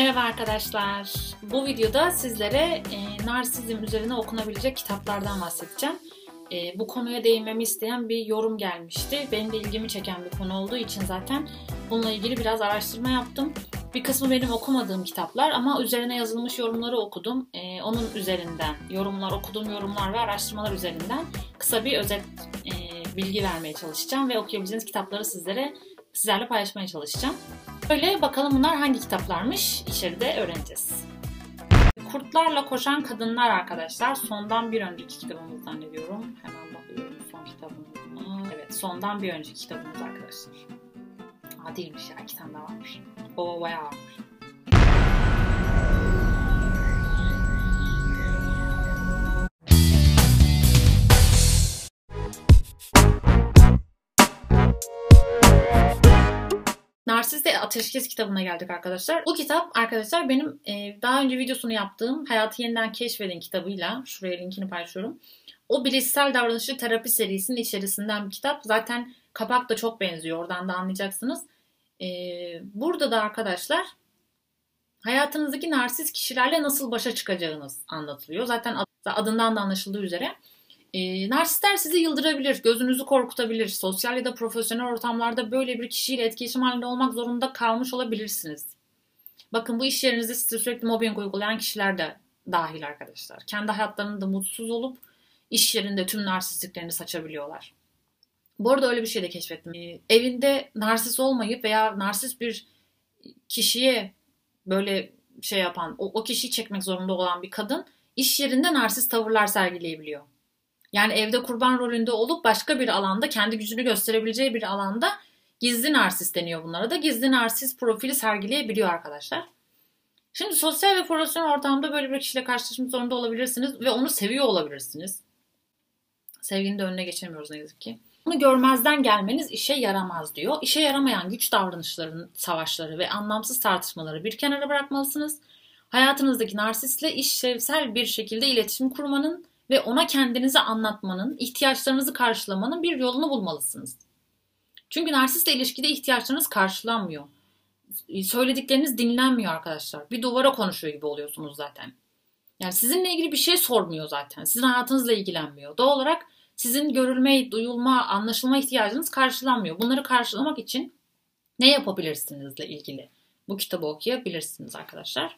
Merhaba arkadaşlar. Bu videoda sizlere e, narsizm üzerine okunabilecek kitaplardan bahsedeceğim. E, bu konuya değinmemi isteyen bir yorum gelmişti. Benim de ilgimi çeken bir konu olduğu için zaten bununla ilgili biraz araştırma yaptım. Bir kısmı benim okumadığım kitaplar ama üzerine yazılmış yorumları okudum. E, onun üzerinden yorumlar, okuduğum yorumlar ve araştırmalar üzerinden kısa bir özet e, bilgi vermeye çalışacağım ve okuyabileceğiniz kitapları sizlere sizlerle paylaşmaya çalışacağım. Böyle bakalım bunlar hangi kitaplarmış içeride öğreneceğiz. Kurtlarla Koşan Kadınlar arkadaşlar. Sondan bir önceki kitabımız zannediyorum. Hemen bakıyorum son kitabımız mı? Evet sondan bir önceki kitabımız arkadaşlar. Aa değilmiş ya iki tane daha varmış. O bayağı varmış. Narsist Ateşkes kitabına geldik arkadaşlar. Bu kitap arkadaşlar benim e, daha önce videosunu yaptığım Hayatı Yeniden Keşfedin kitabıyla, şuraya linkini paylaşıyorum. O bilişsel davranışçı terapi serisinin içerisinden bir kitap. Zaten kapak da çok benziyor. Oradan da anlayacaksınız. E, burada da arkadaşlar hayatınızdaki narsist kişilerle nasıl başa çıkacağınız anlatılıyor. Zaten adından da anlaşıldığı üzere. E, narsistler sizi yıldırabilir, gözünüzü korkutabilir. Sosyal ya da profesyonel ortamlarda böyle bir kişiyle etkileşim halinde olmak zorunda kalmış olabilirsiniz. Bakın bu iş yerinizde size sürekli mobbing uygulayan kişiler de dahil arkadaşlar. Kendi hayatlarında mutsuz olup iş yerinde tüm narsistliklerini saçabiliyorlar. Bu arada öyle bir şey de keşfettim. Ee, evinde narsist olmayıp veya narsist bir kişiye böyle şey yapan, o, o kişiyi çekmek zorunda olan bir kadın iş yerinde narsist tavırlar sergileyebiliyor. Yani evde kurban rolünde olup başka bir alanda kendi gücünü gösterebileceği bir alanda gizli narsist deniyor bunlara da. Gizli narsist profili sergileyebiliyor arkadaşlar. Şimdi sosyal ve profesyonel ortamda böyle bir kişiyle karşılaşmak zorunda olabilirsiniz ve onu seviyor olabilirsiniz. Sevginin de önüne geçemiyoruz ne yazık ki. Bunu görmezden gelmeniz işe yaramaz diyor. İşe yaramayan güç davranışlarının savaşları ve anlamsız tartışmaları bir kenara bırakmalısınız. Hayatınızdaki narsistle işlevsel bir şekilde iletişim kurmanın ve ona kendinizi anlatmanın, ihtiyaçlarınızı karşılamanın bir yolunu bulmalısınız. Çünkü narsistle ilişkide ihtiyaçlarınız karşılanmıyor. Söyledikleriniz dinlenmiyor arkadaşlar. Bir duvara konuşuyor gibi oluyorsunuz zaten. Yani sizinle ilgili bir şey sormuyor zaten. Sizin hayatınızla ilgilenmiyor. Doğal olarak sizin görülme, duyulma, anlaşılma ihtiyacınız karşılanmıyor. Bunları karşılamak için ne yapabilirsinizle ilgili bu kitabı okuyabilirsiniz arkadaşlar.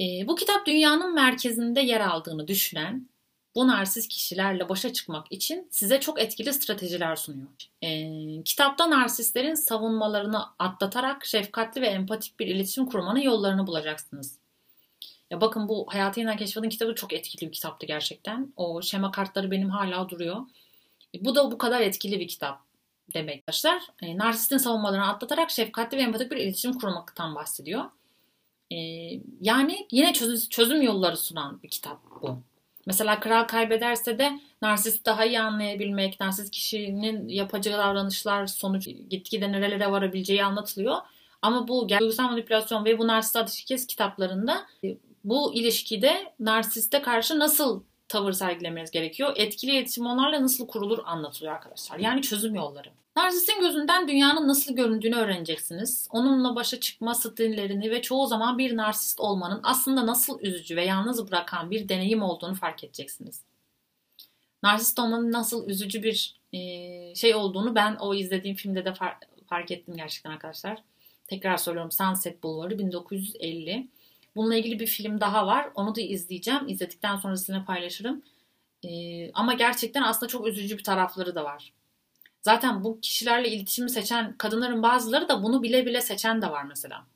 E, bu kitap dünyanın merkezinde yer aldığını düşünen bu narsist kişilerle başa çıkmak için size çok etkili stratejiler sunuyor. E, kitapta narsistlerin savunmalarını atlatarak şefkatli ve empatik bir iletişim kurmanın yollarını bulacaksınız. Ya bakın bu Hayatı Yeniden Keşfedin kitabı çok etkili bir kitaptı gerçekten. O şema kartları benim hala duruyor. E, bu da bu kadar etkili bir kitap demek arkadaşlar. E, narsistin savunmalarını atlatarak şefkatli ve empatik bir iletişim kurmaktan bahsediyor. E, yani yine çözüm, çözüm yolları sunan bir kitap bu. Mesela kral kaybederse de narsist daha iyi anlayabilmek, narsist kişinin yapacağı davranışlar sonuç gitgide nerelere varabileceği anlatılıyor. Ama bu duygusal manipülasyon ve bu narsist ateşkes kitaplarında e, bu ilişkide narsiste karşı nasıl tavır sergilemeniz gerekiyor? Etkili iletişim onlarla nasıl kurulur anlatılıyor arkadaşlar. Yani çözüm yolları. Narsistin gözünden dünyanın nasıl göründüğünü öğreneceksiniz. Onunla başa çıkma stillerini ve çoğu zaman bir narsist olmanın aslında nasıl üzücü ve yalnız bırakan bir deneyim olduğunu fark edeceksiniz. Narsist olmanın nasıl üzücü bir e, şey olduğunu ben o izlediğim filmde de fark ettim gerçekten arkadaşlar. Tekrar söylüyorum Sunset Bulvarı 1950. Bununla ilgili bir film daha var. Onu da izleyeceğim. İzledikten sonra sizinle paylaşırım. Ee, ama gerçekten aslında çok üzücü bir tarafları da var. Zaten bu kişilerle iletişimi seçen kadınların bazıları da bunu bile bile seçen de var mesela.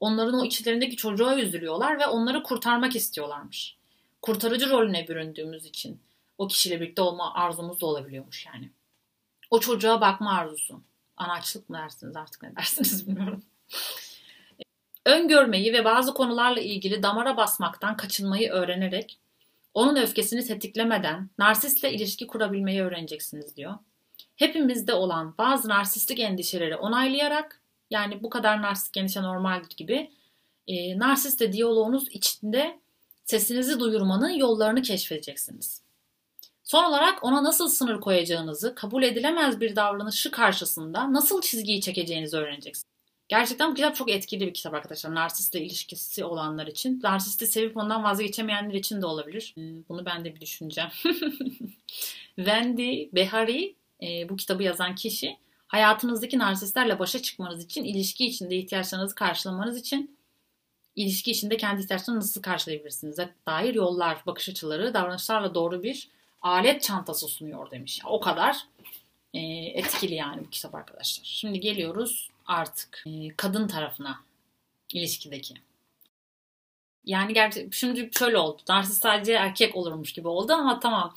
Onların o içlerindeki çocuğa üzülüyorlar ve onları kurtarmak istiyorlarmış. Kurtarıcı rolüne büründüğümüz için o kişiyle birlikte olma arzumuz da olabiliyormuş yani. O çocuğa bakma arzusu. Anaçlık mı dersiniz artık ne dersiniz bilmiyorum. Öngörmeyi ve bazı konularla ilgili damara basmaktan kaçınmayı öğrenerek onun öfkesini tetiklemeden narsistle ilişki kurabilmeyi öğreneceksiniz diyor hepimizde olan bazı narsistik endişeleri onaylayarak yani bu kadar narsistik endişe normaldir gibi e, narsistle diyaloğunuz içinde sesinizi duyurmanın yollarını keşfedeceksiniz. Son olarak ona nasıl sınır koyacağınızı, kabul edilemez bir davranışı karşısında nasıl çizgiyi çekeceğinizi öğreneceksiniz. Gerçekten bu kitap çok etkili bir kitap arkadaşlar. Narsistle ilişkisi olanlar için. Narsisti sevip ondan vazgeçemeyenler için de olabilir. Ee, bunu ben de bir düşüneceğim. Wendy Behari e, bu kitabı yazan kişi hayatınızdaki narsistlerle başa çıkmanız için, ilişki içinde ihtiyaçlarınızı karşılamanız için ilişki içinde kendi ihtiyaçlarınızı nasıl karşılayabilirsiniz dair yollar, bakış açıları, davranışlarla doğru bir alet çantası sunuyor demiş. O kadar e, etkili yani bu kitap arkadaşlar. Şimdi geliyoruz artık e, kadın tarafına ilişkideki. Yani gerçi şimdi şöyle oldu. Narsist sadece erkek olurmuş gibi oldu ama tamam.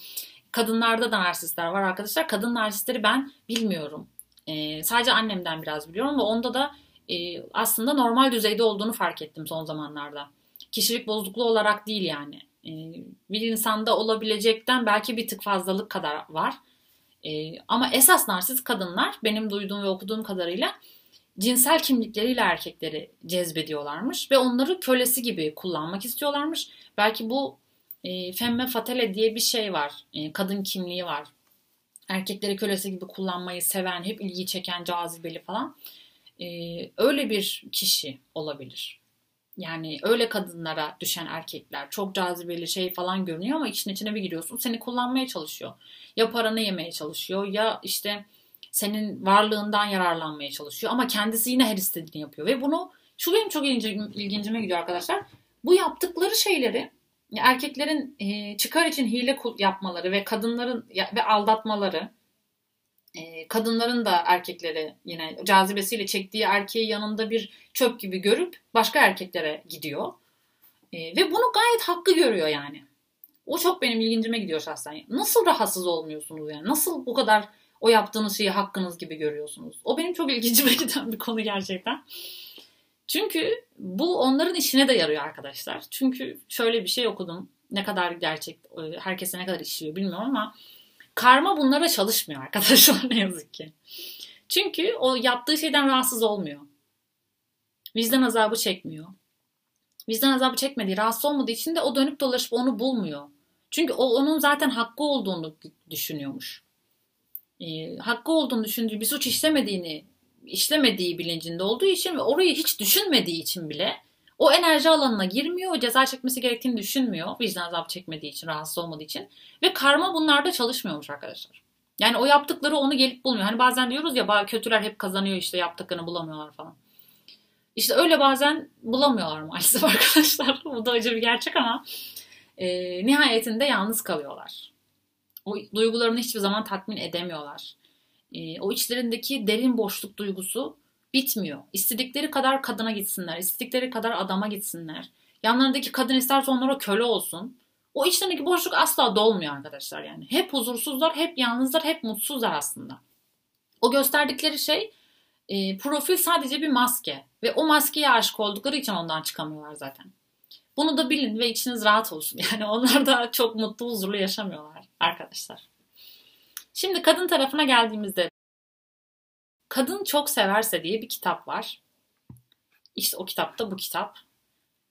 Kadınlarda da narsistler var arkadaşlar. Kadın narsistleri ben bilmiyorum. E, sadece annemden biraz biliyorum ve onda da e, aslında normal düzeyde olduğunu fark ettim son zamanlarda. Kişilik bozukluğu olarak değil yani. E, bir insanda olabilecekten belki bir tık fazlalık kadar var. E, ama esas narsist kadınlar benim duyduğum ve okuduğum kadarıyla cinsel kimlikleriyle erkekleri cezbediyorlarmış ve onları kölesi gibi kullanmak istiyorlarmış. Belki bu e, femme fatale diye bir şey var. E, kadın kimliği var. Erkekleri kölesi gibi kullanmayı seven, hep ilgi çeken, cazibeli falan. E, öyle bir kişi olabilir. Yani öyle kadınlara düşen erkekler çok cazibeli şey falan görünüyor ama için içine bir giriyorsun seni kullanmaya çalışıyor. Ya paranı yemeye çalışıyor ya işte senin varlığından yararlanmaya çalışıyor ama kendisi yine her istediğini yapıyor ve bunu şu benim çok ilgincime gidiyor arkadaşlar. Bu yaptıkları şeyleri erkeklerin e, çıkar için hile yapmaları ve kadınların ve aldatmaları e, kadınların da erkekleri yine cazibesiyle çektiği erkeği yanında bir çöp gibi görüp başka erkeklere gidiyor. E, ve bunu gayet hakkı görüyor yani. O çok benim ilgincime gidiyor şahsen. Nasıl rahatsız olmuyorsunuz yani? Nasıl bu kadar o yaptığınız şeyi hakkınız gibi görüyorsunuz? O benim çok ilgincime giden bir konu gerçekten. Çünkü bu onların işine de yarıyor arkadaşlar. Çünkü şöyle bir şey okudum. Ne kadar gerçek, e, herkese ne kadar işliyor bilmiyorum ama karma bunlara çalışmıyor arkadaşlar ne yazık ki. Çünkü o yaptığı şeyden rahatsız olmuyor. Vicdan azabı çekmiyor. Vicdan azabı çekmediği, rahatsız olmadığı için de o dönüp dolaşıp onu bulmuyor. Çünkü o onun zaten hakkı olduğunu düşünüyormuş. E, hakkı olduğunu düşündüğü bir suç işlemediğini işlemediği bilincinde olduğu için ve orayı hiç düşünmediği için bile o enerji alanına girmiyor. Ceza çekmesi gerektiğini düşünmüyor. Vicdan azabı çekmediği için, rahatsız olmadığı için. Ve karma bunlarda çalışmıyormuş arkadaşlar. Yani o yaptıkları onu gelip bulmuyor. Hani bazen diyoruz ya kötüler hep kazanıyor işte yaptıklarını bulamıyorlar falan. İşte öyle bazen bulamıyorlar maalesef arkadaşlar. Bu da acı bir gerçek ama e, nihayetinde yalnız kalıyorlar. O duygularını hiçbir zaman tatmin edemiyorlar. E, o içlerindeki derin boşluk duygusu bitmiyor. İstedikleri kadar kadına gitsinler, istedikleri kadar adama gitsinler. Yanlarındaki kadın isterse onlara köle olsun. O içlerindeki boşluk asla dolmuyor arkadaşlar yani. Hep huzursuzlar, hep yalnızlar, hep mutsuzlar aslında. O gösterdikleri şey e, profil sadece bir maske. Ve o maskeye aşık oldukları için ondan çıkamıyorlar zaten. Bunu da bilin ve içiniz rahat olsun. Yani onlar da çok mutlu, huzurlu yaşamıyorlar arkadaşlar. Şimdi kadın tarafına geldiğimizde Kadın Çok Severse diye bir kitap var. İşte o kitapta bu kitap.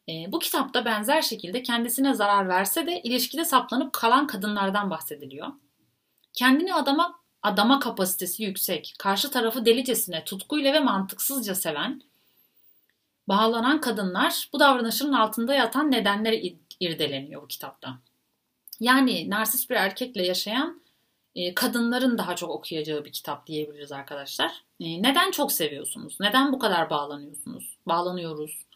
E, bu kitapta benzer şekilde kendisine zarar verse de ilişkide saplanıp kalan kadınlardan bahsediliyor. Kendini adama adama kapasitesi yüksek, karşı tarafı delicesine, tutkuyla ve mantıksızca seven, bağlanan kadınlar bu davranışın altında yatan nedenleri irdeleniyor bu kitapta. Yani narsist bir erkekle yaşayan e, kadınların daha çok okuyacağı bir kitap diyebiliriz arkadaşlar. E, neden çok seviyorsunuz? Neden bu kadar bağlanıyorsunuz? Bağlanıyoruz.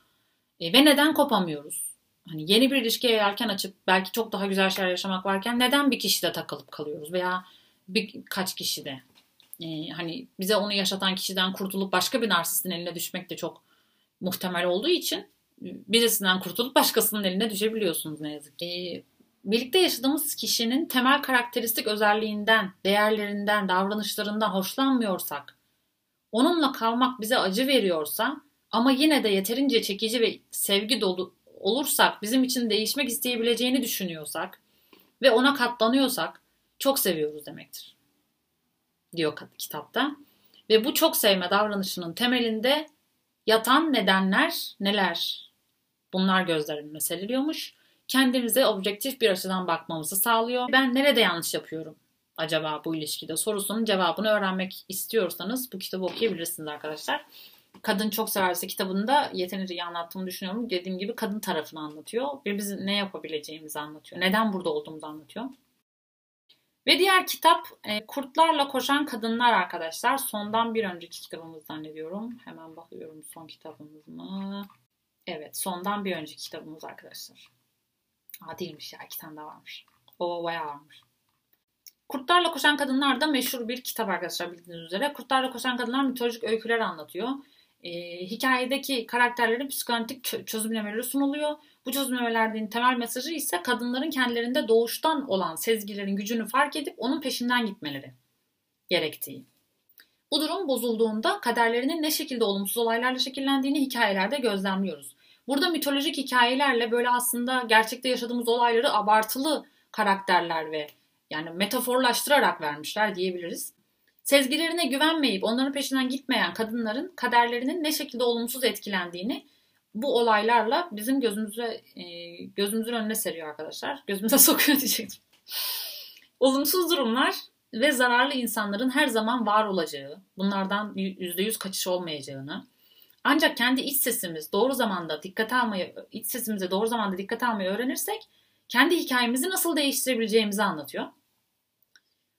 E, ve neden kopamıyoruz? Hani yeni bir ilişkiye yelken açıp belki çok daha güzel şeyler yaşamak varken neden bir kişide takılıp kalıyoruz veya birkaç kişide? E, hani bize onu yaşatan kişiden kurtulup başka bir narsistin eline düşmek de çok muhtemel olduğu için birisinden kurtulup başkasının eline düşebiliyorsunuz ne yazık ki. Birlikte yaşadığımız kişinin temel karakteristik özelliğinden, değerlerinden, davranışlarından hoşlanmıyorsak, onunla kalmak bize acı veriyorsa ama yine de yeterince çekici ve sevgi dolu olursak, bizim için değişmek isteyebileceğini düşünüyorsak ve ona katlanıyorsak çok seviyoruz demektir. Diyor kitapta. Ve bu çok sevme davranışının temelinde yatan nedenler neler? Bunlar gözler önüne kendimize objektif bir açıdan bakmamızı sağlıyor. Ben nerede yanlış yapıyorum acaba bu ilişkide sorusunun cevabını öğrenmek istiyorsanız bu kitabı okuyabilirsiniz arkadaşlar. kadın çok severse kitabında yeterince iyi anlattığımı düşünüyorum. Dediğim gibi kadın tarafını anlatıyor ve biz ne yapabileceğimizi anlatıyor. Neden burada olduğumuzu anlatıyor. Ve diğer kitap e, Kurtlarla Koşan Kadınlar arkadaşlar. Sondan bir önceki kitabımız zannediyorum. Hemen bakıyorum son kitabımız mı? Evet sondan bir önceki kitabımız arkadaşlar. Aa değilmiş ya iki tane daha varmış. O bayağı varmış. Kurtlarla Koşan Kadınlar da meşhur bir kitap arkadaşlar bildiğiniz üzere. Kurtlarla Koşan Kadınlar mitolojik öyküler anlatıyor. E, hikayedeki karakterlerin psikanalitik çözümlemeleri sunuluyor. Bu çözümlemelerin temel mesajı ise kadınların kendilerinde doğuştan olan sezgilerin gücünü fark edip onun peşinden gitmeleri gerektiği. Bu durum bozulduğunda kaderlerinin ne şekilde olumsuz olaylarla şekillendiğini hikayelerde gözlemliyoruz. Burada mitolojik hikayelerle böyle aslında gerçekte yaşadığımız olayları abartılı karakterler ve yani metaforlaştırarak vermişler diyebiliriz. Sezgilerine güvenmeyip onların peşinden gitmeyen kadınların kaderlerinin ne şekilde olumsuz etkilendiğini bu olaylarla bizim gözümüze e, gözümüzün önüne seriyor arkadaşlar. Gözümüze sokuyor diyecektim. Olumsuz durumlar ve zararlı insanların her zaman var olacağı, bunlardan %100 kaçış olmayacağını, ancak kendi iç sesimiz doğru zamanda dikkate almayı, iç sesimize doğru zamanda dikkate almayı öğrenirsek kendi hikayemizi nasıl değiştirebileceğimizi anlatıyor.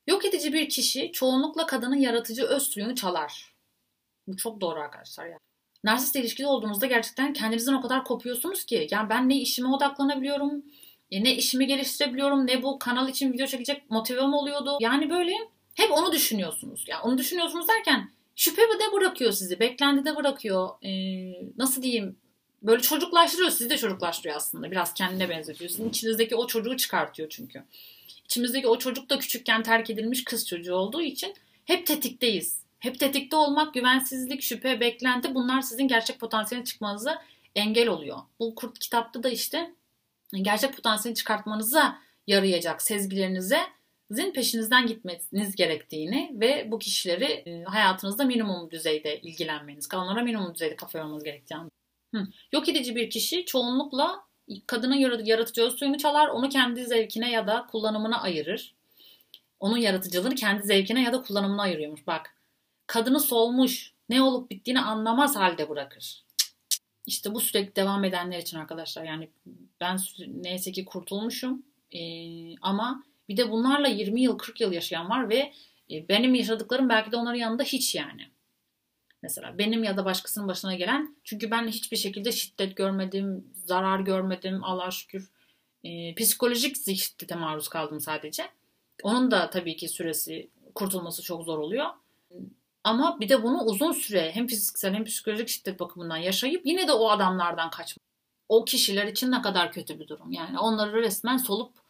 Yok edici bir kişi çoğunlukla kadının yaratıcı öz suyunu çalar. Bu çok doğru arkadaşlar ya. Narsist ilişkide olduğunuzda gerçekten kendinizden o kadar kopuyorsunuz ki. Yani ben ne işime odaklanabiliyorum, e, ne işimi geliştirebiliyorum, ne bu kanal için video çekecek motivem oluyordu. Yani böyle hep onu düşünüyorsunuz. Yani onu düşünüyorsunuz derken şüphe de bırakıyor sizi, beklendi de bırakıyor. Ee, nasıl diyeyim? Böyle çocuklaştırıyor, sizi de çocuklaştırıyor aslında. Biraz kendine benzetiyor. Sizin içinizdeki o çocuğu çıkartıyor çünkü. İçimizdeki o çocuk da küçükken terk edilmiş kız çocuğu olduğu için hep tetikteyiz. Hep tetikte olmak, güvensizlik, şüphe, beklenti bunlar sizin gerçek potansiyeline çıkmanıza engel oluyor. Bu kurt kitapta da işte gerçek potansiyeli çıkartmanıza yarayacak sezgilerinize zin peşinizden gitmeniz gerektiğini ve bu kişileri e, hayatınızda minimum düzeyde ilgilenmeniz, kanunlara minimum düzeyde kafa yormanız gerektiğini. Hı. Yok edici bir kişi çoğunlukla kadının yaratıcı öz suyunu çalar, onu kendi zevkine ya da kullanımına ayırır. Onun yaratıcılığını kendi zevkine ya da kullanımına ayırıyormuş. Bak, kadını solmuş, ne olup bittiğini anlamaz halde bırakır. İşte bu sürekli devam edenler için arkadaşlar. Yani ben neyse ki kurtulmuşum. Ee, ama bir de bunlarla 20 yıl 40 yıl yaşayan var ve e, benim yaşadıklarım belki de onların yanında hiç yani. Mesela benim ya da başkasının başına gelen çünkü ben hiçbir şekilde şiddet görmedim, zarar görmedim Allah'a şükür. E, psikolojik şiddete maruz kaldım sadece. Onun da tabii ki süresi kurtulması çok zor oluyor. Ama bir de bunu uzun süre hem fiziksel hem psikolojik şiddet bakımından yaşayıp yine de o adamlardan kaçmak. O kişiler için ne kadar kötü bir durum. Yani onları resmen solup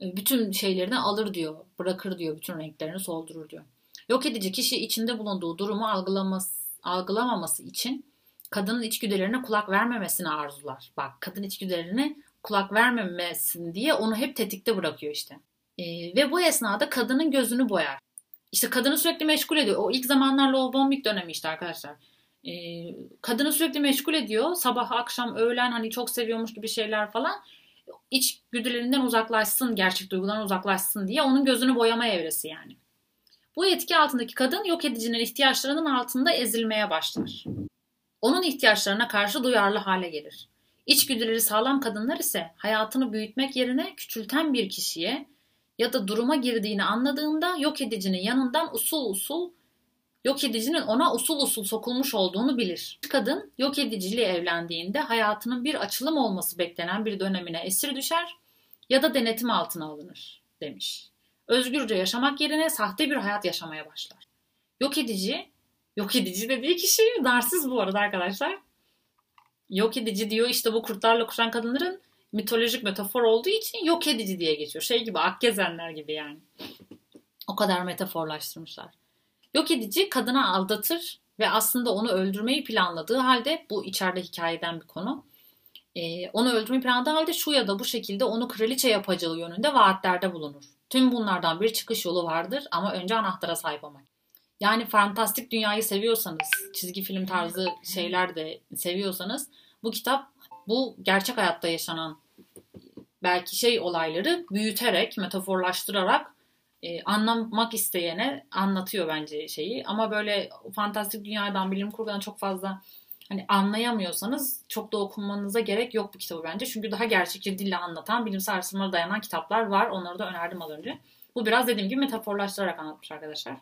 bütün şeylerini alır diyor. Bırakır diyor. Bütün renklerini soldurur diyor. Yok edici kişi içinde bulunduğu durumu algılaması, algılamaması için kadının içgüdülerine kulak vermemesini arzular. Bak kadın içgüdülerine kulak vermemesin diye onu hep tetikte bırakıyor işte. Ee, ve bu esnada kadının gözünü boyar. İşte kadını sürekli meşgul ediyor. O ilk zamanlar Love Bombing dönemi işte arkadaşlar. Ee, kadını sürekli meşgul ediyor. Sabah, akşam, öğlen hani çok seviyormuş gibi şeyler falan. İç güdülerinden uzaklaşsın, gerçek duygularından uzaklaşsın diye onun gözünü boyama evresi yani. Bu etki altındaki kadın yok edicinin ihtiyaçlarının altında ezilmeye başlar. Onun ihtiyaçlarına karşı duyarlı hale gelir. İçgüdüleri sağlam kadınlar ise hayatını büyütmek yerine küçülten bir kişiye ya da duruma girdiğini anladığında yok edicinin yanından usul usul yok edicinin ona usul usul sokulmuş olduğunu bilir. Kadın yok ediciyle evlendiğinde hayatının bir açılım olması beklenen bir dönemine esir düşer ya da denetim altına alınır demiş. Özgürce yaşamak yerine sahte bir hayat yaşamaya başlar. Yok edici, yok edici dediği kişi narsız bu arada arkadaşlar. Yok edici diyor işte bu kurtlarla kuşan kadınların mitolojik metafor olduğu için yok edici diye geçiyor. Şey gibi Akgezenler gibi yani. O kadar metaforlaştırmışlar. Yok edici kadına aldatır ve aslında onu öldürmeyi planladığı halde bu içeride hikayeden bir konu. Ee, onu öldürmeyi planladığı halde şu ya da bu şekilde onu kraliçe yapacağı yönünde vaatlerde bulunur. Tüm bunlardan bir çıkış yolu vardır ama önce anahtara sahip olmak. Yani fantastik dünyayı seviyorsanız, çizgi film tarzı şeyler de seviyorsanız bu kitap bu gerçek hayatta yaşanan belki şey olayları büyüterek, metaforlaştırarak e, anlamak isteyene anlatıyor bence şeyi. Ama böyle fantastik dünyadan, bilim kurgudan çok fazla hani anlayamıyorsanız çok da okunmanıza gerek yok bu kitabı bence. Çünkü daha gerçekçi dille anlatan, bilimsel araştırmalara dayanan kitaplar var. Onları da önerdim az önce. Bu biraz dediğim gibi metaforlaştırarak anlatmış arkadaşlar.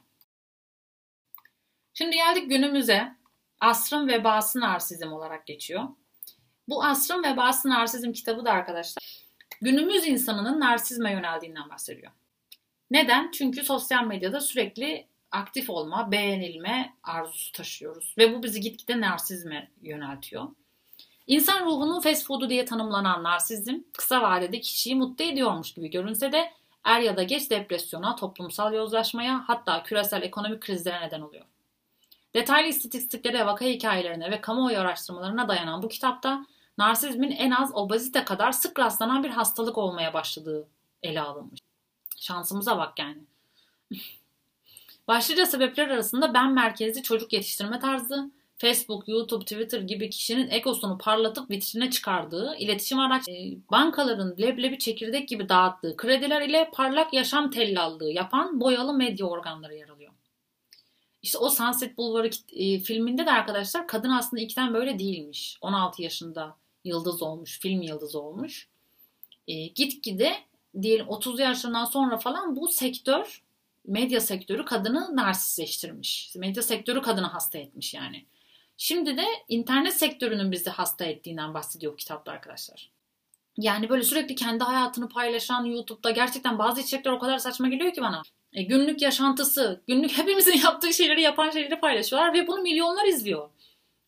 Şimdi geldik günümüze. Asrın vebası narsizm olarak geçiyor. Bu Asrın vebası narsizm kitabı da arkadaşlar günümüz insanının narsizme yöneldiğinden bahsediyor. Neden? Çünkü sosyal medyada sürekli aktif olma, beğenilme arzusu taşıyoruz. Ve bu bizi gitgide narsizme yöneltiyor. İnsan ruhunun fast food'u diye tanımlanan narsizm kısa vadede kişiyi mutlu ediyormuş gibi görünse de er ya da geç depresyona, toplumsal yozlaşmaya hatta küresel ekonomik krizlere neden oluyor. Detaylı istatistiklere, vaka hikayelerine ve kamuoyu araştırmalarına dayanan bu kitapta narsizmin en az obezite kadar sık rastlanan bir hastalık olmaya başladığı ele alınmış. Şansımıza bak yani. Başlıca sebepler arasında ben merkezli çocuk yetiştirme tarzı, Facebook, YouTube, Twitter gibi kişinin egosunu parlatıp vitrine çıkardığı, iletişim araç, e, bankaların leblebi çekirdek gibi dağıttığı krediler ile parlak yaşam tellallığı yapan boyalı medya organları yer alıyor. İşte o Sunset Boulevard e, filminde de arkadaşlar kadın aslında ikiden böyle değilmiş. 16 yaşında yıldız olmuş, film yıldızı olmuş. E, gitgide diyelim 30 yaşından sonra falan bu sektör medya sektörü kadını narsistleştirmiş. Medya sektörü kadını hasta etmiş yani. Şimdi de internet sektörünün bizi hasta ettiğinden bahsediyor kitapta arkadaşlar. Yani böyle sürekli kendi hayatını paylaşan YouTube'da gerçekten bazı içerikler o kadar saçma geliyor ki bana. E, günlük yaşantısı, günlük hepimizin yaptığı şeyleri yapan şeyleri paylaşıyorlar ve bunu milyonlar izliyor.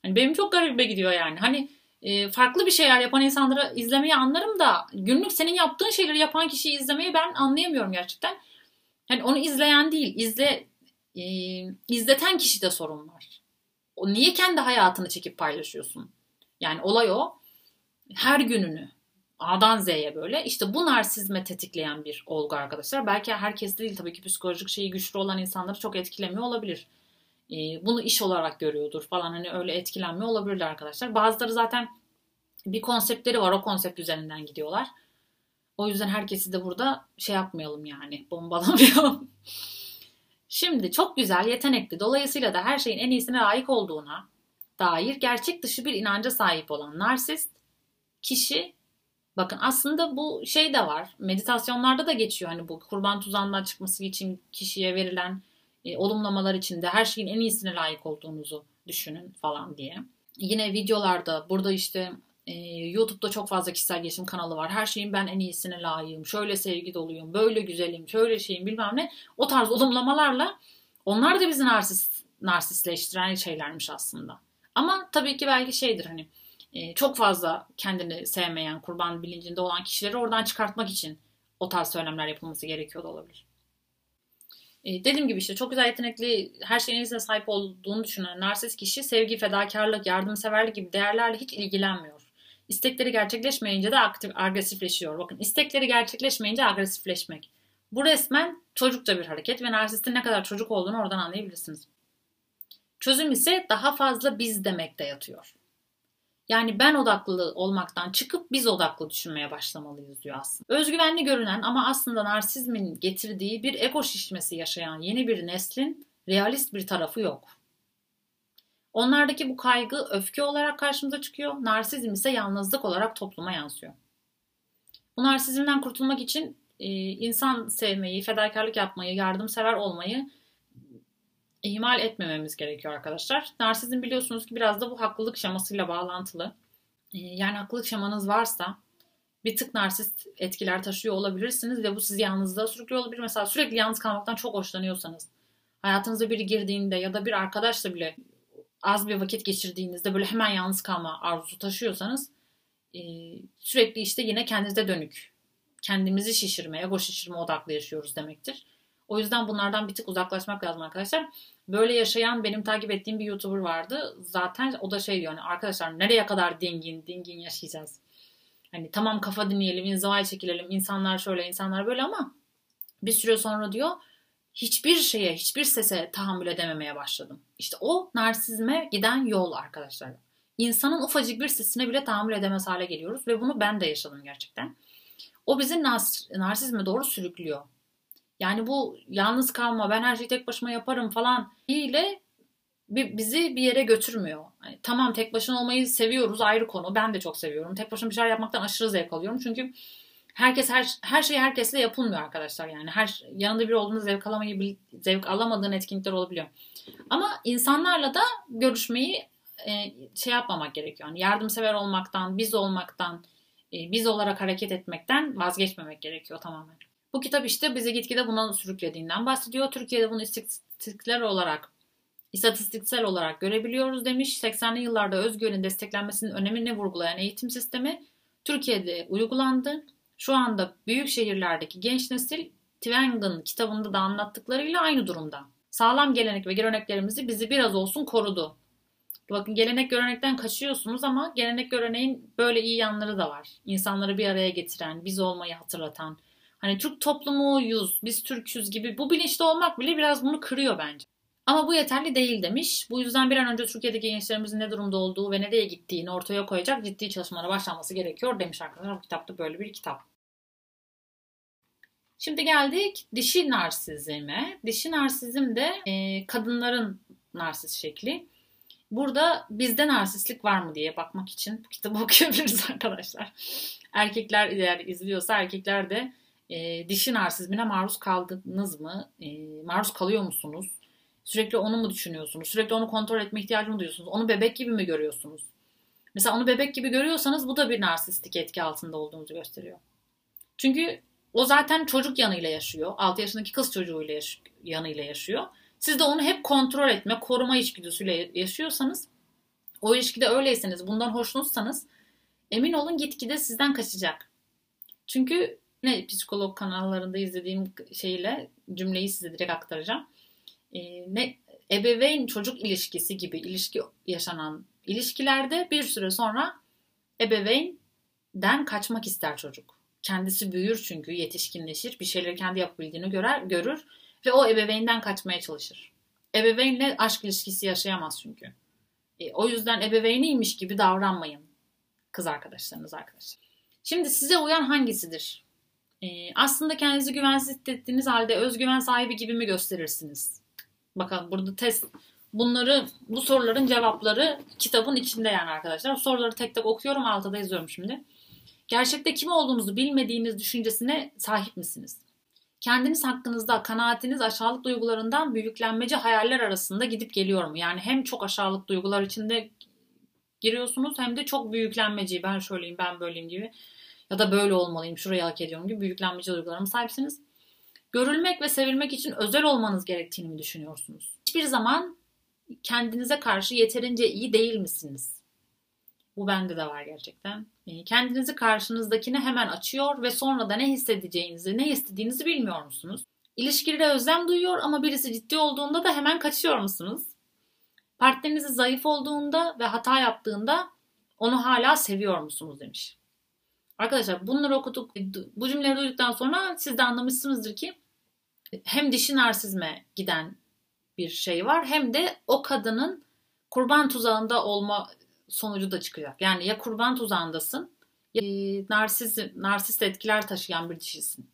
Hani benim çok garibime gidiyor yani. Hani e, farklı bir şeyler yapan insanları izlemeyi anlarım da günlük senin yaptığın şeyleri yapan kişiyi izlemeyi ben anlayamıyorum gerçekten. Hani onu izleyen değil, izle e, izleten kişide sorun var. O niye kendi hayatını çekip paylaşıyorsun? Yani olay o. Her gününü A'dan Z'ye böyle. İşte bu narsizme tetikleyen bir olgu arkadaşlar. Belki herkes değil tabii ki psikolojik şeyi güçlü olan insanları çok etkilemiyor olabilir. Ee, bunu iş olarak görüyordur falan hani öyle etkilenmiyor olabilir arkadaşlar. Bazıları zaten bir konseptleri var o konsept üzerinden gidiyorlar. O yüzden herkesi de burada şey yapmayalım yani bombalamayalım. Şimdi çok güzel, yetenekli, dolayısıyla da her şeyin en iyisine layık olduğuna dair gerçek dışı bir inanca sahip olan narsist kişi bakın aslında bu şey de var. Meditasyonlarda da geçiyor hani bu kurban tuzağından çıkması için kişiye verilen e, olumlamalar içinde her şeyin en iyisine layık olduğunuzu düşünün falan diye. Yine videolarda burada işte e, YouTube'da çok fazla kişisel gelişim kanalı var. Her şeyin ben en iyisine layığım. Şöyle sevgi doluyum. Böyle güzelim. Şöyle şeyim bilmem ne. O tarz olumlamalarla onlar da bizi narsist, narsistleştiren şeylermiş aslında. Ama tabii ki belki şeydir hani e, çok fazla kendini sevmeyen, kurban bilincinde olan kişileri oradan çıkartmak için o tarz söylemler yapılması gerekiyor da olabilir. E, dediğim gibi işte çok güzel yetenekli, her şeyin iyisine sahip olduğunu düşünen narsist kişi sevgi, fedakarlık, yardımseverlik gibi değerlerle hiç ilgilenmiyor. İstekleri gerçekleşmeyince de aktif, agresifleşiyor. Bakın istekleri gerçekleşmeyince agresifleşmek. Bu resmen çocukça bir hareket ve narsistin ne kadar çocuk olduğunu oradan anlayabilirsiniz. Çözüm ise daha fazla biz demekte yatıyor. Yani ben odaklı olmaktan çıkıp biz odaklı düşünmeye başlamalıyız diyor aslında. Özgüvenli görünen ama aslında narsizmin getirdiği bir ego şişmesi yaşayan yeni bir neslin realist bir tarafı yok. Onlardaki bu kaygı öfke olarak karşımıza çıkıyor. Narsizm ise yalnızlık olarak topluma yansıyor. Bu narsizmden kurtulmak için e, insan sevmeyi, fedakarlık yapmayı, yardımsever olmayı ihmal etmememiz gerekiyor arkadaşlar. Narsizm biliyorsunuz ki biraz da bu haklılık şemasıyla bağlantılı. E, yani haklılık şemanız varsa bir tık narsist etkiler taşıyor olabilirsiniz ve bu sizi yalnızlığa sürüklüyor olabilir. Mesela sürekli yalnız kalmaktan çok hoşlanıyorsanız, hayatınıza biri girdiğinde ya da bir arkadaşla bile az bir vakit geçirdiğinizde böyle hemen yalnız kalma arzusu taşıyorsanız e, sürekli işte yine kendinize dönük, kendimizi şişirme, ego şişirme odaklı yaşıyoruz demektir. O yüzden bunlardan bir tık uzaklaşmak lazım arkadaşlar. Böyle yaşayan benim takip ettiğim bir YouTuber vardı. Zaten o da şey diyor hani arkadaşlar nereye kadar dingin dingin yaşayacağız. Hani tamam kafa dinleyelim, inzivaya çekilelim, insanlar şöyle, insanlar böyle ama bir süre sonra diyor hiçbir şeye, hiçbir sese tahammül edememeye başladım. İşte o narsizme giden yol arkadaşlar. İnsanın ufacık bir sesine bile tahammül edemez hale geliyoruz ve bunu ben de yaşadım gerçekten. O bizi nars narsizme doğru sürüklüyor. Yani bu yalnız kalma, ben her şeyi tek başıma yaparım falan ile bizi bir yere götürmüyor. Yani tamam tek başına olmayı seviyoruz ayrı konu. Ben de çok seviyorum. Tek başına bir şeyler yapmaktan aşırı zevk alıyorum. Çünkü herkes her her şey herkesle yapılmıyor arkadaşlar. Yani her yanında biri olduğunda zevk alamayı zevk alamadığın etkinlikler olabiliyor. Ama insanlarla da görüşmeyi e, şey yapmamak gerekiyor. Yani yardımsever olmaktan, biz olmaktan, e, biz olarak hareket etmekten vazgeçmemek gerekiyor tamamen. Bu kitap işte bizi gitgide buna sürüklediğinden bahsediyor. Türkiye'de bunu istatistikler olarak istatistiksel olarak görebiliyoruz demiş. 80'li yıllarda özgürlüğün desteklenmesinin önemini vurgulayan eğitim sistemi Türkiye'de uygulandı. Şu anda büyük şehirlerdeki genç nesil Twengen kitabında da anlattıklarıyla aynı durumda. Sağlam gelenek ve göreneklerimizi bizi biraz olsun korudu. Bakın gelenek görenekten kaçıyorsunuz ama gelenek göreneğin böyle iyi yanları da var. İnsanları bir araya getiren, biz olmayı hatırlatan. Hani Türk toplumuyuz, biz Türk'üz gibi bu bilinçli olmak bile biraz bunu kırıyor bence. Ama bu yeterli değil demiş. Bu yüzden bir an önce Türkiye'deki gençlerimizin ne durumda olduğu ve nereye gittiğini ortaya koyacak ciddi çalışmalara başlanması gerekiyor demiş arkadaşlar. Bu kitapta böyle bir kitap. Şimdi geldik dişi narsizme. Dişi narsizm de e, kadınların narsiz şekli. Burada bizde narsistlik var mı diye bakmak için bu kitabı okuyabiliriz arkadaşlar. Erkekler eğer izliyorsa erkekler de e, dişi narsizmine maruz kaldınız mı? E, maruz kalıyor musunuz? Sürekli onu mu düşünüyorsunuz? Sürekli onu kontrol etme ihtiyacı mı duyuyorsunuz? Onu bebek gibi mi görüyorsunuz? Mesela onu bebek gibi görüyorsanız bu da bir narsistik etki altında olduğunuzu gösteriyor. Çünkü o zaten çocuk yanıyla yaşıyor. 6 yaşındaki kız çocuğuyla yaş- yanıyla yaşıyor. Siz de onu hep kontrol etme, koruma içgüdüsüyle yaşıyorsanız, o ilişkide öyleyseniz, bundan hoşnutsanız emin olun gitgide sizden kaçacak. Çünkü ne psikolog kanallarında izlediğim şeyle cümleyi size direkt aktaracağım. Ee, ne ebeveyn çocuk ilişkisi gibi ilişki yaşanan ilişkilerde bir süre sonra ebeveynden kaçmak ister çocuk. Kendisi büyür çünkü yetişkinleşir, bir şeyleri kendi yapabildiğini görer, görür ve o ebeveynden kaçmaya çalışır. Ebeveynle aşk ilişkisi yaşayamaz çünkü. E, o yüzden ebeveyniymiş gibi davranmayın kız arkadaşlarınız arkadaşlar. Şimdi size uyan hangisidir? E, aslında kendinizi güvensiz hissettiğiniz halde özgüven sahibi gibi mi gösterirsiniz? Bakın burada test bunları bu soruların cevapları kitabın içinde yani arkadaşlar. Soruları tek tek okuyorum altıda yazıyorum şimdi. Gerçekte kim olduğunuzu bilmediğiniz düşüncesine sahip misiniz? Kendiniz hakkınızda kanaatiniz aşağılık duygularından büyüklenmeci hayaller arasında gidip geliyor mu? Yani hem çok aşağılık duygular içinde giriyorsunuz hem de çok büyüklenmeci ben şöyleyim ben böyleyim gibi ya da böyle olmalıyım şurayı hak ediyorum gibi büyüklenmeci duygulara mı sahipsiniz? Görülmek ve sevilmek için özel olmanız gerektiğini mi düşünüyorsunuz? Hiçbir zaman kendinize karşı yeterince iyi değil misiniz? Bu bende de var gerçekten. Ee, kendinizi karşınızdakine hemen açıyor ve sonra da ne hissedeceğinizi, ne istediğinizi bilmiyor musunuz? İlişkilere özlem duyuyor ama birisi ciddi olduğunda da hemen kaçıyor musunuz? Partnerinizi zayıf olduğunda ve hata yaptığında onu hala seviyor musunuz demiş. Arkadaşlar bunları okuduk. Bu cümleleri duyduktan sonra siz de anlamışsınızdır ki hem dişi narsizme giden bir şey var hem de o kadının kurban tuzağında olma sonucu da çıkacak. Yani ya kurban tuzağındasın ya narsiz, narsist etkiler taşıyan bir dişisin.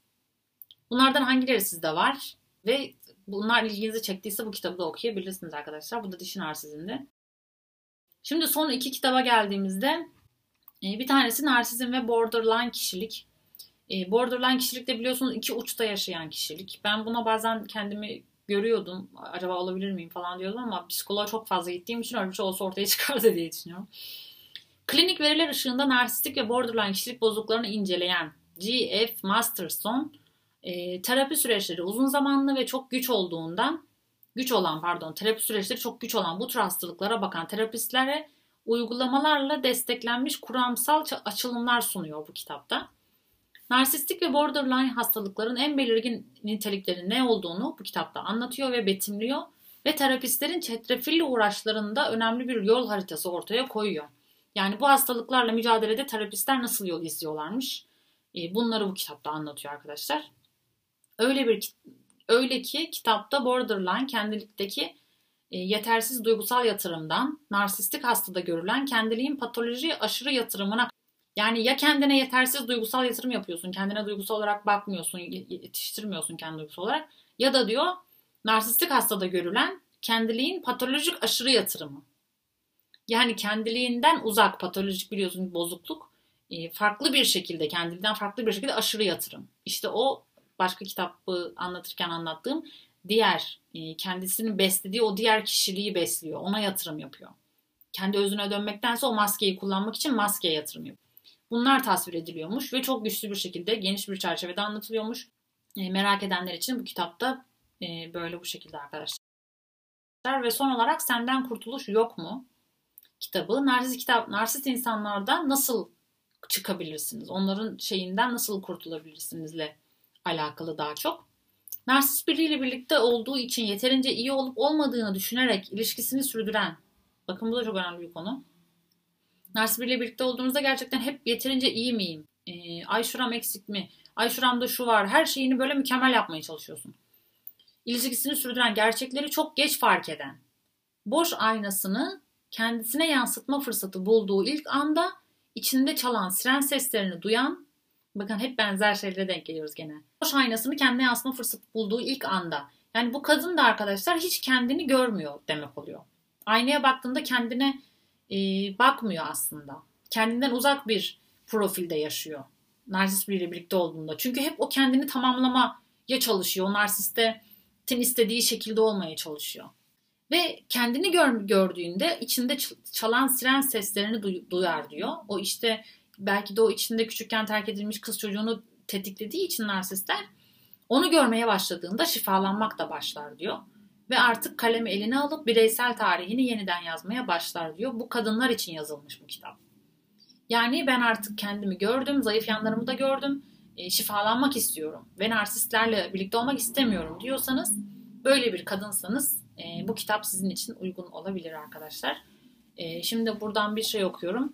Bunlardan hangileri sizde var? Ve bunlar ilginizi çektiyse bu kitabı da okuyabilirsiniz arkadaşlar. Bu da dişi narsizmde. Şimdi son iki kitaba geldiğimizde e, bir tanesi narsizm ve borderline kişilik. E, borderline kişilik de biliyorsunuz iki uçta yaşayan kişilik. Ben buna bazen kendimi görüyordum. Acaba olabilir miyim falan diyordum ama psikoloğa çok fazla gittiğim için öyle bir şey olsa ortaya çıkardı diye düşünüyorum. Klinik veriler ışığında narsistik ve borderline kişilik bozukluklarını inceleyen G.F. Masterson e, terapi süreçleri uzun zamanlı ve çok güç olduğundan güç olan pardon terapi süreçleri çok güç olan bu tür hastalıklara bakan terapistlere uygulamalarla desteklenmiş kuramsal açılımlar sunuyor bu kitapta. Narsistik ve borderline hastalıkların en belirgin niteliklerinin ne olduğunu bu kitapta anlatıyor ve betimliyor ve terapistlerin çetrefilli uğraşlarında önemli bir yol haritası ortaya koyuyor. Yani bu hastalıklarla mücadelede terapistler nasıl yol izliyorlarmış? E, bunları bu kitapta anlatıyor arkadaşlar. Öyle bir öyle ki kitapta borderline kendilikteki yetersiz duygusal yatırımdan narsistik hastada görülen kendiliğin patoloji aşırı yatırımına Yani ya kendine yetersiz duygusal yatırım yapıyorsun, kendine duygusal olarak bakmıyorsun, yetiştirmiyorsun kendi duygusal olarak ya da diyor narsistik hastada görülen kendiliğin patolojik aşırı yatırımı. Yani kendiliğinden uzak patolojik biliyorsun bozukluk e, farklı bir şekilde kendiliğinden farklı bir şekilde aşırı yatırım. İşte o başka kitabı anlatırken anlattığım diğer e, kendisini beslediği o diğer kişiliği besliyor. Ona yatırım yapıyor. Kendi özüne dönmektense o maskeyi kullanmak için maskeye yatırım yapıyor. Bunlar tasvir ediliyormuş ve çok güçlü bir şekilde geniş bir çerçevede anlatılıyormuş. E, merak edenler için bu kitapta e, böyle bu şekilde arkadaşlar. Ve son olarak Senden Kurtuluş Yok mu? kitabı. Narsist kitap, narsist insanlardan nasıl çıkabilirsiniz? Onların şeyinden nasıl kurtulabilirsinizle alakalı daha çok. Narsist biriyle birlikte olduğu için yeterince iyi olup olmadığını düşünerek ilişkisini sürdüren, bakın bu da çok önemli bir konu. Narsist biriyle birlikte olduğunuzda gerçekten hep yeterince iyi miyim? Ee, ay şuram eksik mi? Ay şuramda şu var. Her şeyini böyle mükemmel yapmaya çalışıyorsun. İlişkisini sürdüren, gerçekleri çok geç fark eden, boş aynasını kendisine yansıtma fırsatı bulduğu ilk anda içinde çalan siren seslerini duyan, bakın hep benzer şeylere denk geliyoruz gene. Boş aynasını kendine yansıtma fırsatı bulduğu ilk anda. Yani bu kadın da arkadaşlar hiç kendini görmüyor demek oluyor. Aynaya baktığında kendine e, bakmıyor aslında. Kendinden uzak bir profilde yaşıyor. Narsist biriyle birlikte olduğunda. Çünkü hep o kendini tamamlamaya çalışıyor. O narsistin istediği şekilde olmaya çalışıyor. Ve kendini gör, gördüğünde içinde çalan siren seslerini duyar diyor. O işte belki de o içinde küçükken terk edilmiş kız çocuğunu tetiklediği için narsistler onu görmeye başladığında şifalanmak da başlar diyor. Ve artık kalemi eline alıp bireysel tarihini yeniden yazmaya başlar diyor. Bu kadınlar için yazılmış bu kitap. Yani ben artık kendimi gördüm, zayıf yanlarımı da gördüm, e, şifalanmak istiyorum ve narsistlerle birlikte olmak istemiyorum diyorsanız, böyle bir kadınsanız e, bu kitap sizin için uygun olabilir arkadaşlar. E, şimdi buradan bir şey okuyorum.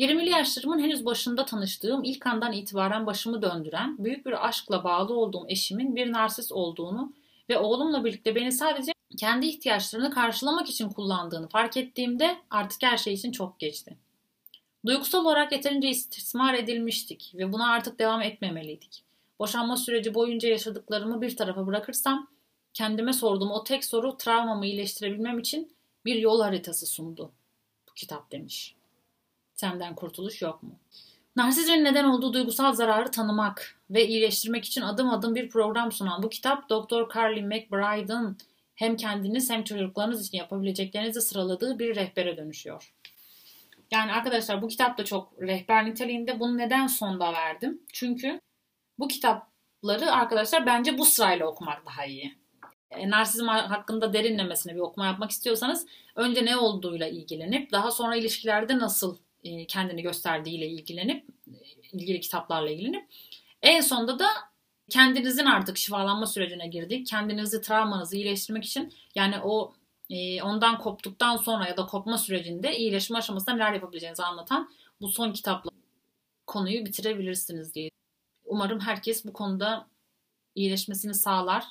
20'li yaşlarımın henüz başında tanıştığım, ilk andan itibaren başımı döndüren, büyük bir aşkla bağlı olduğum eşimin bir narsist olduğunu ve oğlumla birlikte beni sadece kendi ihtiyaçlarını karşılamak için kullandığını fark ettiğimde artık her şey için çok geçti. Duygusal olarak yeterince istismar edilmiştik ve buna artık devam etmemeliydik. Boşanma süreci boyunca yaşadıklarımı bir tarafa bırakırsam kendime sorduğum o tek soru travmamı iyileştirebilmem için bir yol haritası sundu. Bu kitap demiş. Senden kurtuluş yok mu? Narsizmin neden olduğu duygusal zararı tanımak ve iyileştirmek için adım adım bir program sunan bu kitap Dr. Carly McBride'ın hem kendiniz hem çocuklarınız için yapabileceklerinizi sıraladığı bir rehbere dönüşüyor. Yani arkadaşlar bu kitap da çok rehber niteliğinde. Bunu neden sonda verdim? Çünkü bu kitapları arkadaşlar bence bu sırayla okumak daha iyi. E, narsizm hakkında derinlemesine bir okuma yapmak istiyorsanız önce ne olduğuyla ilgilenip daha sonra ilişkilerde nasıl e, kendini gösterdiğiyle ilgilenip e, ilgili kitaplarla ilgilenip en sonunda da kendinizin artık şifalanma sürecine girdik. Kendinizi travmanızı iyileştirmek için yani o ondan koptuktan sonra ya da kopma sürecinde iyileşme aşamasında neler yapabileceğinizi anlatan bu son kitapla konuyu bitirebilirsiniz diye. Umarım herkes bu konuda iyileşmesini sağlar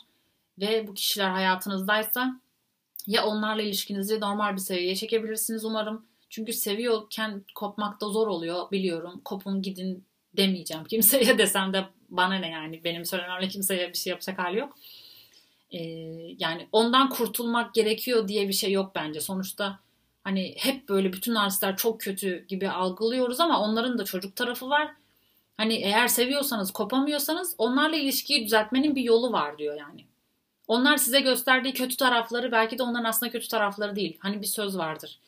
ve bu kişiler hayatınızdaysa ya onlarla ilişkinizi normal bir seviyeye çekebilirsiniz umarım. Çünkü seviyorken kopmak da zor oluyor biliyorum. Kopun gidin demeyeceğim kimseye desem de bana ne yani benim söylememle kimseye bir şey yapacak hali yok. Ee, yani ondan kurtulmak gerekiyor diye bir şey yok bence. Sonuçta hani hep böyle bütün narsistler çok kötü gibi algılıyoruz ama onların da çocuk tarafı var. Hani eğer seviyorsanız kopamıyorsanız onlarla ilişkiyi düzeltmenin bir yolu var diyor yani. Onlar size gösterdiği kötü tarafları belki de onların aslında kötü tarafları değil. Hani bir söz vardır.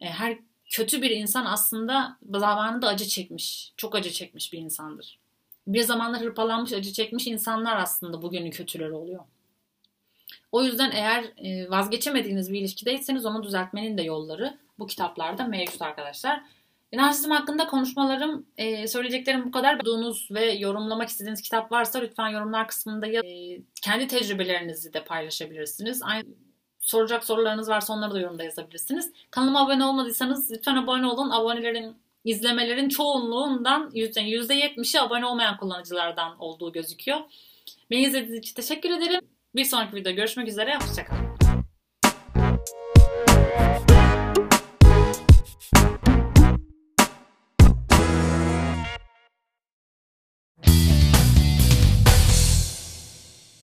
E, her kötü bir insan aslında zamanında acı çekmiş. Çok acı çekmiş bir insandır. Bir zamanlar hırpalanmış, acı çekmiş insanlar aslında bugünün kötüleri oluyor. O yüzden eğer e, vazgeçemediğiniz bir ilişkideyseniz onu düzeltmenin de yolları bu kitaplarda mevcut arkadaşlar. Narsizm hakkında konuşmalarım, e, söyleyeceklerim bu kadar. Bulduğunuz ve yorumlamak istediğiniz kitap varsa lütfen yorumlar kısmında ya, kendi tecrübelerinizi de paylaşabilirsiniz. Aynı soracak sorularınız varsa onları da yorumda yazabilirsiniz. Kanalıma abone olmadıysanız lütfen abone olun. Abonelerin, izlemelerin çoğunluğundan %70'i abone olmayan kullanıcılardan olduğu gözüküyor. Beni izlediğiniz için teşekkür ederim. Bir sonraki videoda görüşmek üzere. Hoşçakalın.